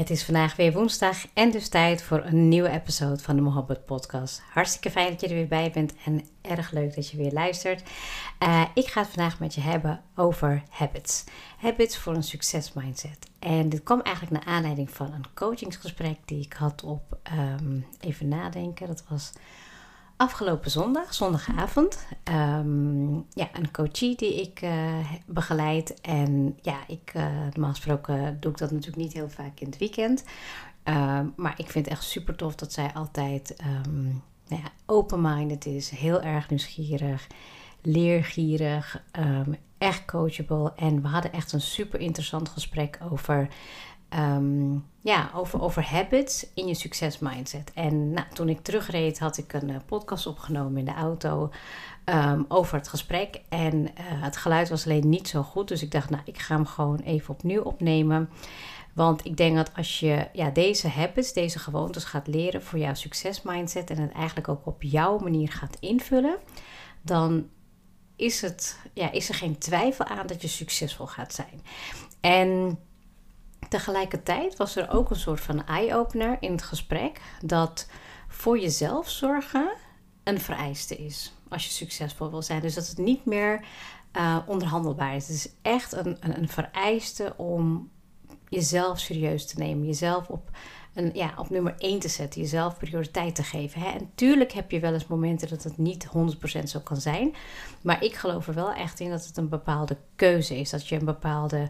Het is vandaag weer woensdag en dus tijd voor een nieuwe episode van de Mohabbat Podcast. Hartstikke fijn dat je er weer bij bent en erg leuk dat je weer luistert. Uh, ik ga het vandaag met je hebben over habits. Habits voor een succesmindset. En dit kwam eigenlijk naar aanleiding van een coachingsgesprek die ik had op, um, even nadenken, dat was afgelopen zondag, zondagavond, um, ja, een coachie die ik uh, begeleid. En ja, ik, uh, normaal gesproken doe ik dat natuurlijk niet heel vaak in het weekend. Uh, maar ik vind het echt super tof dat zij altijd um, nou ja, open-minded is, heel erg nieuwsgierig, leergierig, echt coachable. En we hadden echt een super interessant gesprek over Um, ja, over, over habits in je succesmindset. En nou, toen ik terugreed, had ik een uh, podcast opgenomen in de auto um, over het gesprek. En uh, het geluid was alleen niet zo goed. Dus ik dacht, nou, ik ga hem gewoon even opnieuw opnemen. Want ik denk dat als je ja, deze habits, deze gewoontes gaat leren voor jouw succesmindset en het eigenlijk ook op jouw manier gaat invullen, dan is, het, ja, is er geen twijfel aan dat je succesvol gaat zijn. En tegelijkertijd was er ook een soort van eye-opener in het gesprek dat voor jezelf zorgen een vereiste is als je succesvol wil zijn. Dus dat het niet meer uh, onderhandelbaar is. Het is echt een, een, een, vereiste om jezelf serieus te nemen, jezelf op, een, ja, op nummer 1 te zetten, jezelf prioriteit te geven. Hè? En tuurlijk heb je wel eens momenten dat het niet 100% zo kan zijn, maar ik geloof er wel echt in dat het een bepaalde keuze is, dat je een bepaalde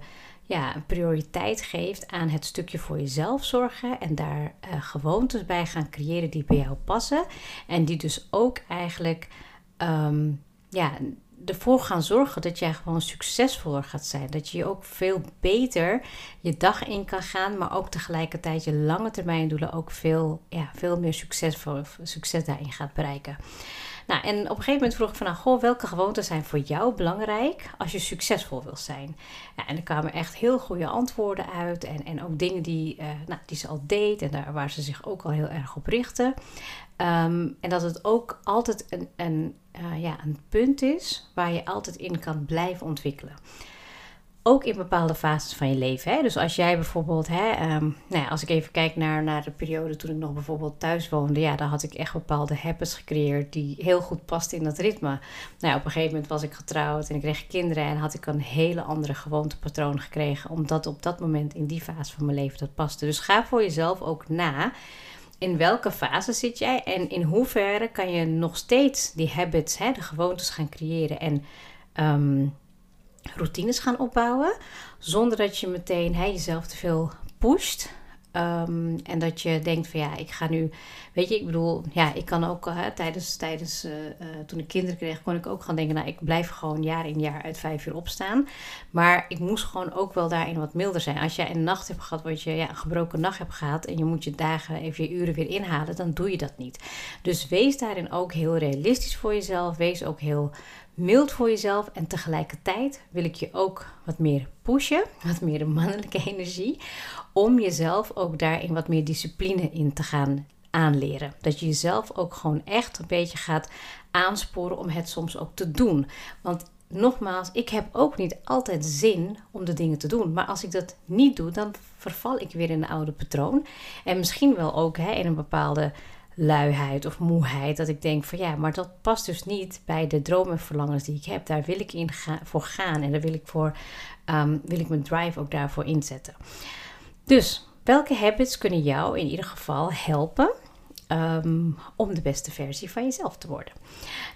ja, prioriteit geeft aan het stukje voor jezelf zorgen en daar uh, gewoontes bij gaan creëren die bij jou passen. En die dus ook eigenlijk um, ja, ervoor gaan zorgen dat jij gewoon succesvoller gaat zijn. Dat je ook veel beter je dag in kan gaan, maar ook tegelijkertijd je lange termijn doelen ook veel, ja, veel meer succesvol, succes daarin gaat bereiken. Nou, en op een gegeven moment vroeg ik van, nou, goh, welke gewoonten zijn voor jou belangrijk als je succesvol wil zijn? Ja, en er kwamen echt heel goede antwoorden uit en, en ook dingen die, uh, nou, die ze al deed en daar, waar ze zich ook al heel erg op richtte. Um, en dat het ook altijd een, een, uh, ja, een punt is waar je altijd in kan blijven ontwikkelen ook in bepaalde fases van je leven. Hè? Dus als jij bijvoorbeeld, hè, um, nou ja, als ik even kijk naar, naar de periode toen ik nog bijvoorbeeld thuis woonde, ja, dan had ik echt bepaalde habits gecreëerd die heel goed pasten in dat ritme. Nou ja, op een gegeven moment was ik getrouwd en ik kreeg kinderen en had ik een hele andere gewoontepatroon gekregen, omdat op dat moment in die fase van mijn leven dat paste. Dus ga voor jezelf ook na. In welke fase zit jij en in hoeverre kan je nog steeds die habits, hè, de gewoontes gaan creëren en um, routines gaan opbouwen. Zonder dat je meteen hè, jezelf te veel pusht. Um, en dat je denkt van ja, ik ga nu, weet je, ik bedoel, ja, ik kan ook hè, tijdens, tijdens uh, uh, toen ik kinderen kreeg, kon ik ook gaan denken, nou, ik blijf gewoon jaar in jaar uit vijf uur opstaan. Maar ik moest gewoon ook wel daarin wat milder zijn. Als jij een nacht hebt gehad, wat je ja, een gebroken nacht hebt gehad en je moet je dagen even je uren weer inhalen, dan doe je dat niet. Dus wees daarin ook heel realistisch voor jezelf. Wees ook heel mild voor jezelf. En tegelijkertijd wil ik je ook wat meer pushen, wat meer de mannelijke energie, om jezelf ook daarin wat meer discipline in te gaan aanleren. Dat je jezelf ook gewoon echt een beetje gaat aansporen om het soms ook te doen. Want nogmaals, ik heb ook niet altijd zin om de dingen te doen. Maar als ik dat niet doe, dan verval ik weer in een oude patroon. En misschien wel ook hè, in een bepaalde luiheid of moeheid. Dat ik denk van ja, maar dat past dus niet bij de dromen en verlangens die ik heb. Daar wil ik in ga, voor gaan en daar wil ik, voor, um, wil ik mijn drive ook daarvoor inzetten. Dus welke habits kunnen jou in ieder geval helpen ehm, om de beste versie van jezelf te worden.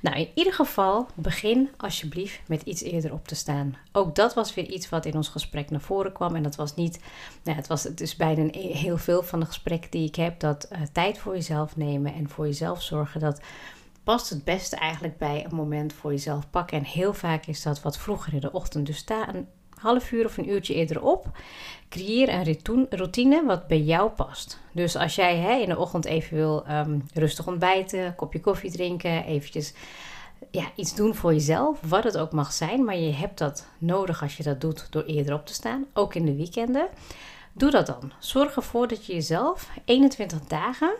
Nou, in ieder geval, begin alsjeblieft met iets eerder op te staan. Ook dat was weer iets wat in ons gesprek naar voren kwam. En dat was niet, nou, het was is bijna heel veel van de gesprekken die ik heb, dat uh, tijd voor jezelf nemen en voor jezelf zorgen, dat past het beste eigenlijk bij een moment voor jezelf pakken. En heel vaak is dat wat vroeger in de ochtend. Dus sta een half uur of een uurtje eerder op. Creëer een routine wat bij jou past. Dus als jij hè, in de ochtend even wil um, rustig ontbijten, kopje koffie drinken, eventjes ja, iets doen voor jezelf, wat het ook mag zijn. Maar je hebt dat nodig als je dat doet door eerder op te staan, ook in de weekenden. Doe dat dan. Zorg ervoor dat je jezelf 21 dagen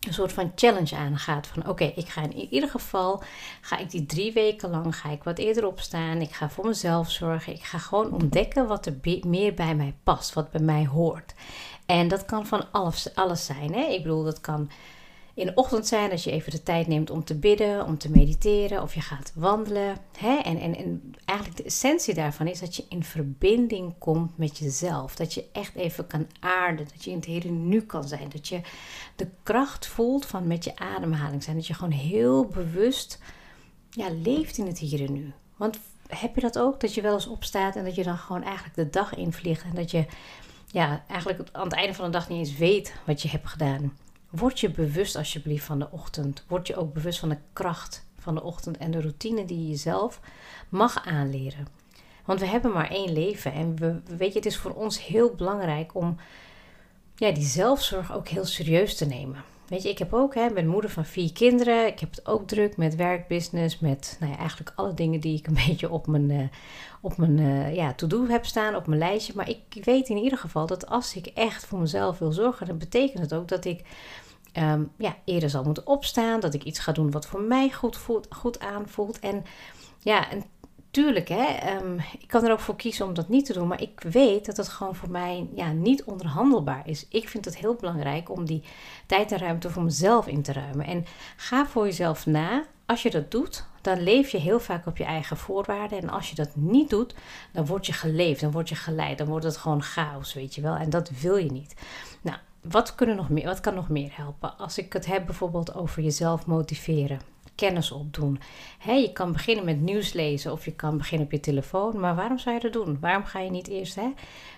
een soort van challenge aangaat. Van oké, ik ga in ieder geval, ga ik die drie weken lang, ga ik wat eerder opstaan. Ik ga voor mezelf zorgen. Ik ga gewoon ontdekken wat er meer bij mij past, wat bij mij hoort. En dat kan van alles, alles zijn. Hè? Ik bedoel, dat kan in de ochtend zijn als je even de tijd neemt om te bidden, om te mediteren of je gaat wandelen. Hè? En, en, en eigenlijk de essentie daarvan is dat je in verbinding komt met jezelf. Dat je echt even kan aarden, dat je in het hier nu kan zijn. Dat je de kracht voelt van met je ademhaling zijn. Dat je gewoon heel bewust ja, leeft in het hier en nu. Want heb je dat ook? Dat je wel eens opstaat en dat je dan gewoon eigenlijk de dag invliegt en dat je ja, eigenlijk aan het einde van de dag niet eens weet wat je hebt gedaan. Word je bewust alsjeblieft van de ochtend. Word je ook bewust van de kracht van de ochtend en de routine die je jezelf mag aanleren. Want we hebben maar één leven en we, weet je, het is voor ons heel belangrijk om ja, die zelfzorg ook heel serieus te nemen. Weet je, ik heb ook, hè, ben moeder van vier kinderen. Ik heb het ook druk met werkbusiness, met nou ja, eigenlijk alle dingen die ik een beetje op mijn, uh, op mijn uh, ja, to-do heb staan, op mijn lijstje. Maar ik weet in ieder geval dat als ik echt voor mezelf wil zorgen, dan betekent het ook dat ik um, ja, eerder zal moeten opstaan. Dat ik iets ga doen wat voor mij goed, voelt, goed aanvoelt. En ja, en tuurlijk, hè, um, ik kan er ook voor kiezen om dat niet te doen. Maar ik weet dat het gewoon voor mij ja, niet onderhandelbaar is. Ik vind het heel belangrijk om die tijd en ruimte voor mezelf in te ruimen. En ga voor jezelf na. Als je dat doet, dan leef je heel vaak op je eigen voorwaarden. En als je dat niet doet, dan word je geleefd, dan word je geleid, dan wordt het gewoon chaos, weet je wel. En dat wil je niet. Nou, wat, kunnen nog meer, wat kan nog meer helpen? Als ik het heb bijvoorbeeld over jezelf motiveren kennis opdoen. Je kan beginnen met nieuws lezen of je kan beginnen op je telefoon. Maar waarom zou je dat doen? Waarom ga je niet eerst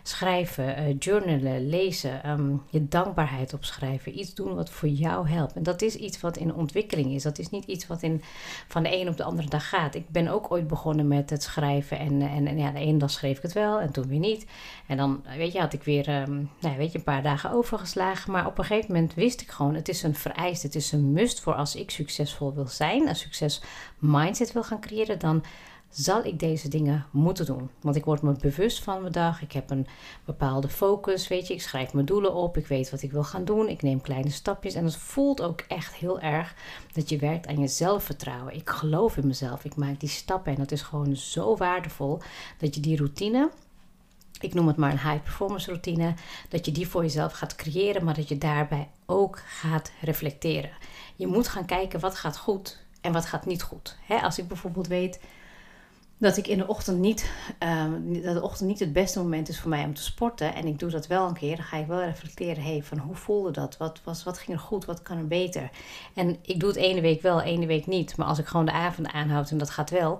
schrijven, uh, journalen, lezen, ehm, je dankbaarheid opschrijven? Iets doen wat voor jou helpt. En dat is iets wat in ontwikkeling is. Dat is niet iets wat in, van de een op de andere dag gaat. Ik ben ook ooit begonnen met het schrijven. En, en, ja, de ene dag schreef ik het wel en toen weer niet. En dan weet je, had ik weer um, nou, weet je, een paar dagen overgeslagen. Maar op een gegeven moment wist ik gewoon: het is een vereist, het is een must voor als ik succesvol wil zijn een succes mindset wil gaan creëren, dan zal ik deze dingen moeten doen. Want ik word me bewust van mijn dag. Ik heb een bepaalde focus. Weet je, ik schrijf mijn doelen op. Ik weet wat ik wil gaan doen. Ik neem kleine stapjes. En het voelt ook echt heel erg dat je werkt aan je zelfvertrouwen. Ik geloof in mezelf. Ik maak die stappen. En dat is gewoon zo waardevol dat je die routine. Ik noem het maar een high performance routine. Dat je die voor jezelf gaat creëren, maar dat je daarbij ook gaat reflecteren. Je moet gaan kijken wat gaat goed en wat gaat niet goed. als ik bijvoorbeeld weet dat ik in de ochtend niet, um, dat de ochtend niet het beste moment is voor mij om te sporten. En ik doe dat wel een keer. Dan ga ik wel reflecteren. Hey, van hoe voelde dat? Wat, was, wat ging er goed? Wat kan er beter? En ik doe het ene week wel, ene week niet. Maar als ik gewoon de avond aanhoud en dat gaat wel.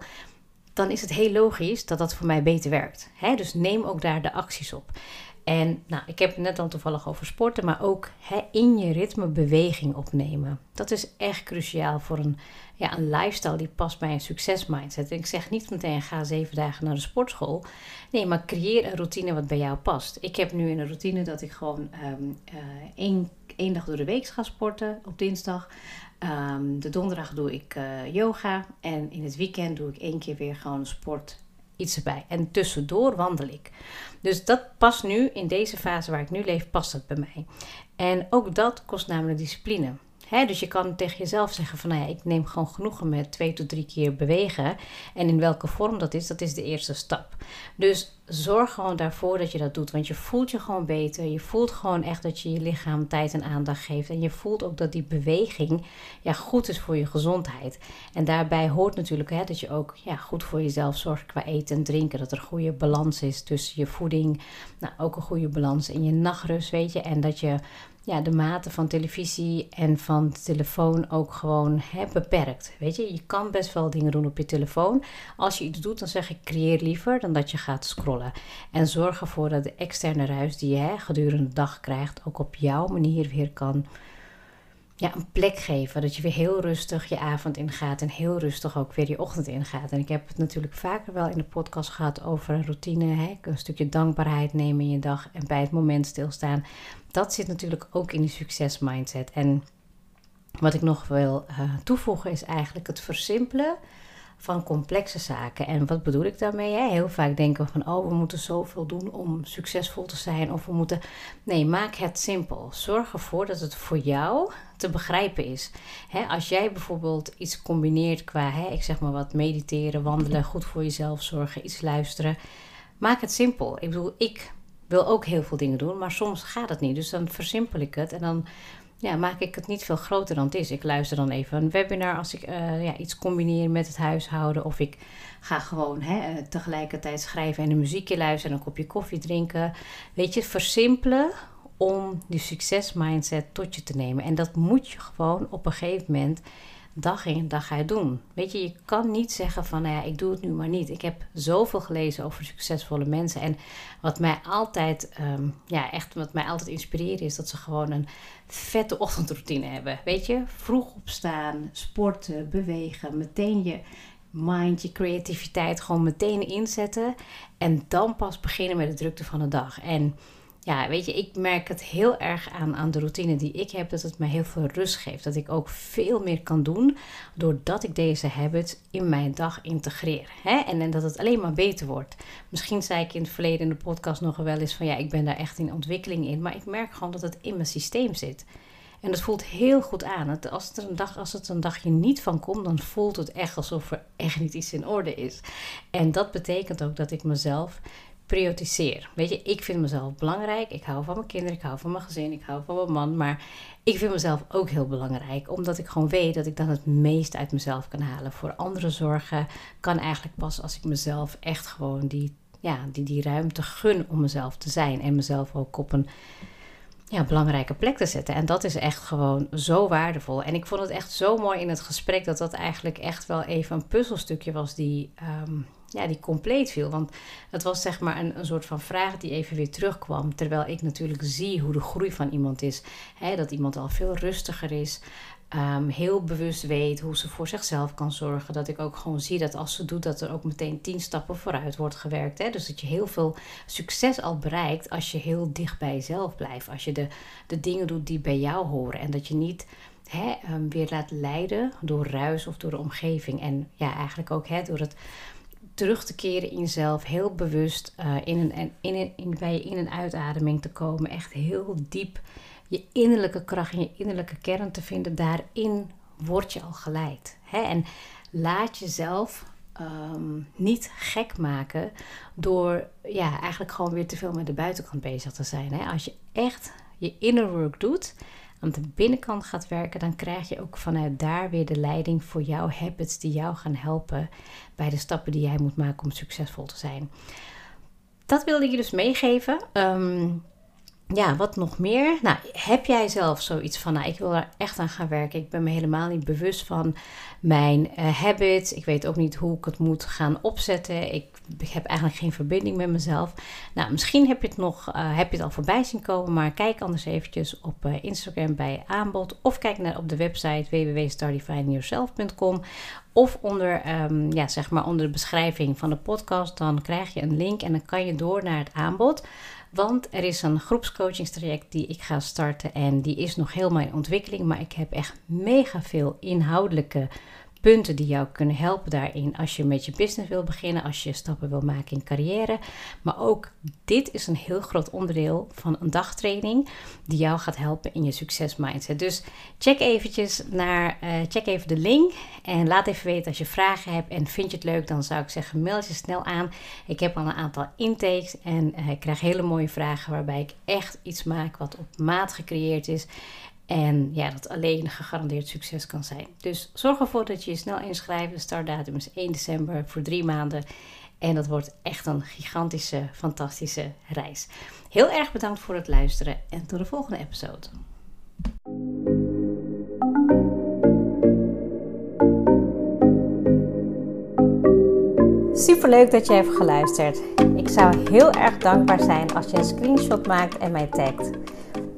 Dan is het heel logisch dat dat voor mij beter werkt. dus neem ook daar de acties op. En nou, ik heb het net al toevallig over sporten, maar ook hè, in je ritme beweging opnemen. Dat is echt cruciaal voor een, ja, een lifestyle die past bij een succesmindset. En ik zeg niet meteen ga zeven dagen naar de sportschool. Nee, maar creëer een routine wat bij jou past. Ik heb nu een routine dat ik gewoon um, één, één dag door de week ga sporten op dinsdag. Um, de donderdag doe ik uh, yoga. En in het weekend doe ik één keer weer gewoon sport iets erbij. En tussendoor wandel ik. Dus dat past nu, in deze fase waar ik nu leef, past dat bij mij. En ook dat kost namelijk discipline dus je kan tegen jezelf zeggen van nou ja, ik neem gewoon genoegen met twee tot drie keer bewegen. En in welke vorm dat is, dat is de eerste stap. Dus zorg gewoon daarvoor dat je dat doet. Want je voelt je gewoon beter. Je voelt gewoon echt dat je je lichaam tijd en aandacht geeft. En je voelt ook dat die beweging ja, goed is voor je gezondheid. En daarbij hoort natuurlijk hè, dat je ook ja, goed voor jezelf zorgt qua eten en drinken. Dat er een goede balans is tussen je voeding. Nou, ook een goede balans in je nachtrust, weet je. En dat je ja, de mate van televisie en van telefoon ook gewoon hè, beperkt. Weet je, je kan best wel dingen doen op je telefoon. Als je iets doet, dan zeg ik creëer liever dan dat je gaat scrollen. En zorg ervoor dat de externe ruis die je hè, gedurende de dag krijgt, ook op jouw manier weer kan ja, een plek geven. Dat je weer heel rustig je avond ingaat en heel rustig ook weer je ochtend ingaat. En ik heb het natuurlijk vaker wel in de podcast gehad over een routine. Hè? Een stukje dankbaarheid nemen in je dag en bij het moment stilstaan. Dat zit natuurlijk ook in die succesmindset. En wat ik nog wil uh, toevoegen is eigenlijk het versimpelen van complexe zaken. En wat bedoel ik daarmee? Hè? Heel vaak denken we van, oh, we moeten zoveel doen om succesvol te zijn. Of we moeten. Nee, maak het simpel. Zorg ervoor dat het voor jou te begrijpen is. Hè, als jij bijvoorbeeld iets combineert qua, hè, ik zeg maar wat, mediteren, wandelen, goed voor jezelf zorgen, iets luisteren. Maak het simpel. Ik bedoel, ik wil ook heel veel dingen doen, maar soms gaat het niet. Dus dan versimpel ik het en dan ja, maak ik het niet veel groter dan het is. Ik luister dan even een webinar als ik uh, ja, iets combineer met het huishouden. Of ik ga gewoon hè, eh, tegelijkertijd schrijven en een muziekje luisteren en een kopje koffie drinken. Weet je, versimpelen om die succesmindset tot je te nemen. En dat moet je gewoon op een gegeven moment dag in dag uit doen. Weet je, je kan niet zeggen van, nou ja, ik doe het nu maar niet. Ik heb zoveel gelezen over succesvolle mensen. En wat mij altijd, ehm, ja, echt wat mij altijd inspireert is dat ze gewoon een vette ochtendroutine hebben. Weet je, vroeg opstaan, sporten, bewegen, meteen je mind, je creativiteit gewoon meteen inzetten. En dan pas beginnen met de drukte van de dag. En ja, weet je, ik merk het heel erg aan, aan de routine die ik heb, dat het me heel veel rust geeft. Dat ik ook veel meer kan doen doordat ik deze habits in mijn dag integreer. Hè? En, en dat het alleen maar beter wordt. Misschien zei ik in het verleden in de podcast nog wel eens van ja, ik ben daar echt in ontwikkeling in. Maar ik merk gewoon dat het in mijn systeem zit. En dat voelt heel goed aan. Als het, er een dag, als het een dagje niet van komt, dan voelt het echt alsof er echt niet iets in orde is. En dat betekent ook dat ik mezelf prioritiseer. Weet je, ik vind mezelf belangrijk. Ik hou van mijn kinderen, ik hou van mijn gezin, ik hou van mijn man. Maar ik vind mezelf ook heel belangrijk, omdat ik gewoon weet dat ik dan het meest uit mezelf kan halen. Voor andere zorgen kan eigenlijk pas als ik mezelf echt gewoon die, ja, die, die ruimte gun om mezelf te zijn. En mezelf ook op een ja, belangrijke plek te zetten. En dat is echt gewoon zo waardevol. En ik vond het echt zo mooi in het gesprek dat dat eigenlijk echt wel even een puzzelstukje was die. Ehm, ja, die compleet viel. Want het was zeg maar een, een soort van vraag die even weer terugkwam. Terwijl ik natuurlijk zie hoe de groei van iemand is. Hè, dat iemand al veel rustiger is. Um, heel bewust weet hoe ze voor zichzelf kan zorgen. Dat ik ook gewoon zie dat als ze doet, dat er ook meteen tien stappen vooruit wordt gewerkt. Hè? Dus dat je heel veel succes al bereikt als je heel dicht bij jezelf blijft. Als je de, de dingen doet die bij jou horen. En dat je niet hè, um, weer laat leiden door ruis of door de omgeving. En ja, eigenlijk ook hè, door het terug te keren in jezelf, heel bewust uh, in een, in een, in, bij je in- en uitademing te komen. Echt heel diep je innerlijke kracht en je innerlijke kern te vinden. Daarin word je al geleid. Hè? En laat jezelf um, niet gek maken door ja, eigenlijk gewoon weer te veel met de buitenkant bezig te zijn. Hè? Als je echt je inner work doet, aan de binnenkant gaat werken, dan krijg je ook vanuit daar weer de leiding voor jouw habits die jou gaan helpen bij de stappen die jij moet maken om succesvol te zijn. Dat wilde ik je dus meegeven. Um, ja, wat nog meer? Nou, heb jij zelf zoiets van, nou, ik wil er echt aan gaan werken. Ik ben me helemaal niet bewust van mijn uh, habits. Ik weet ook niet hoe ik het moet gaan opzetten. Ik heb eigenlijk geen verbinding met mezelf. Nou, misschien heb je het nog, uh, heb je het al voorbij zien komen, maar kijk anders eventjes op uh, Instagram bij aanbod of kijk naar op de website www.stardefiningyourself.com of onder, um, ja, zeg maar onder de beschrijving van de podcast. Dan krijg je een link en dan kan je door naar het aanbod. Want er is een groepscoachingstraject die ik ga starten en die is nog helemaal in ontwikkeling. Maar ik heb echt mega veel inhoudelijke punten die jou kunnen helpen daarin als je met je business wil beginnen, als je stappen wil maken in carrière. Maar ook dit is een heel groot onderdeel van een dagtraining die jou gaat helpen in je succesmindset. Dus check eventjes naar, uh, check even de link en laat even weten als je vragen hebt en vind je het leuk, dan zou ik zeggen mail je snel aan. Ik heb al een aantal intakes en uh, ik krijg hele mooie vragen waarbij ik echt iets maak wat op maat gecreëerd is. En ja, dat alleen gegarandeerd succes kan zijn. Dus zorg ervoor dat je je snel inschrijft. De startdatum is 1 december voor drie maanden. En dat wordt echt een gigantische, fantastische reis. Heel erg bedankt voor het luisteren en tot de volgende episode. Superleuk dat je hebt geluisterd. Ik zou heel erg dankbaar zijn als je een screenshot maakt en mij tagt.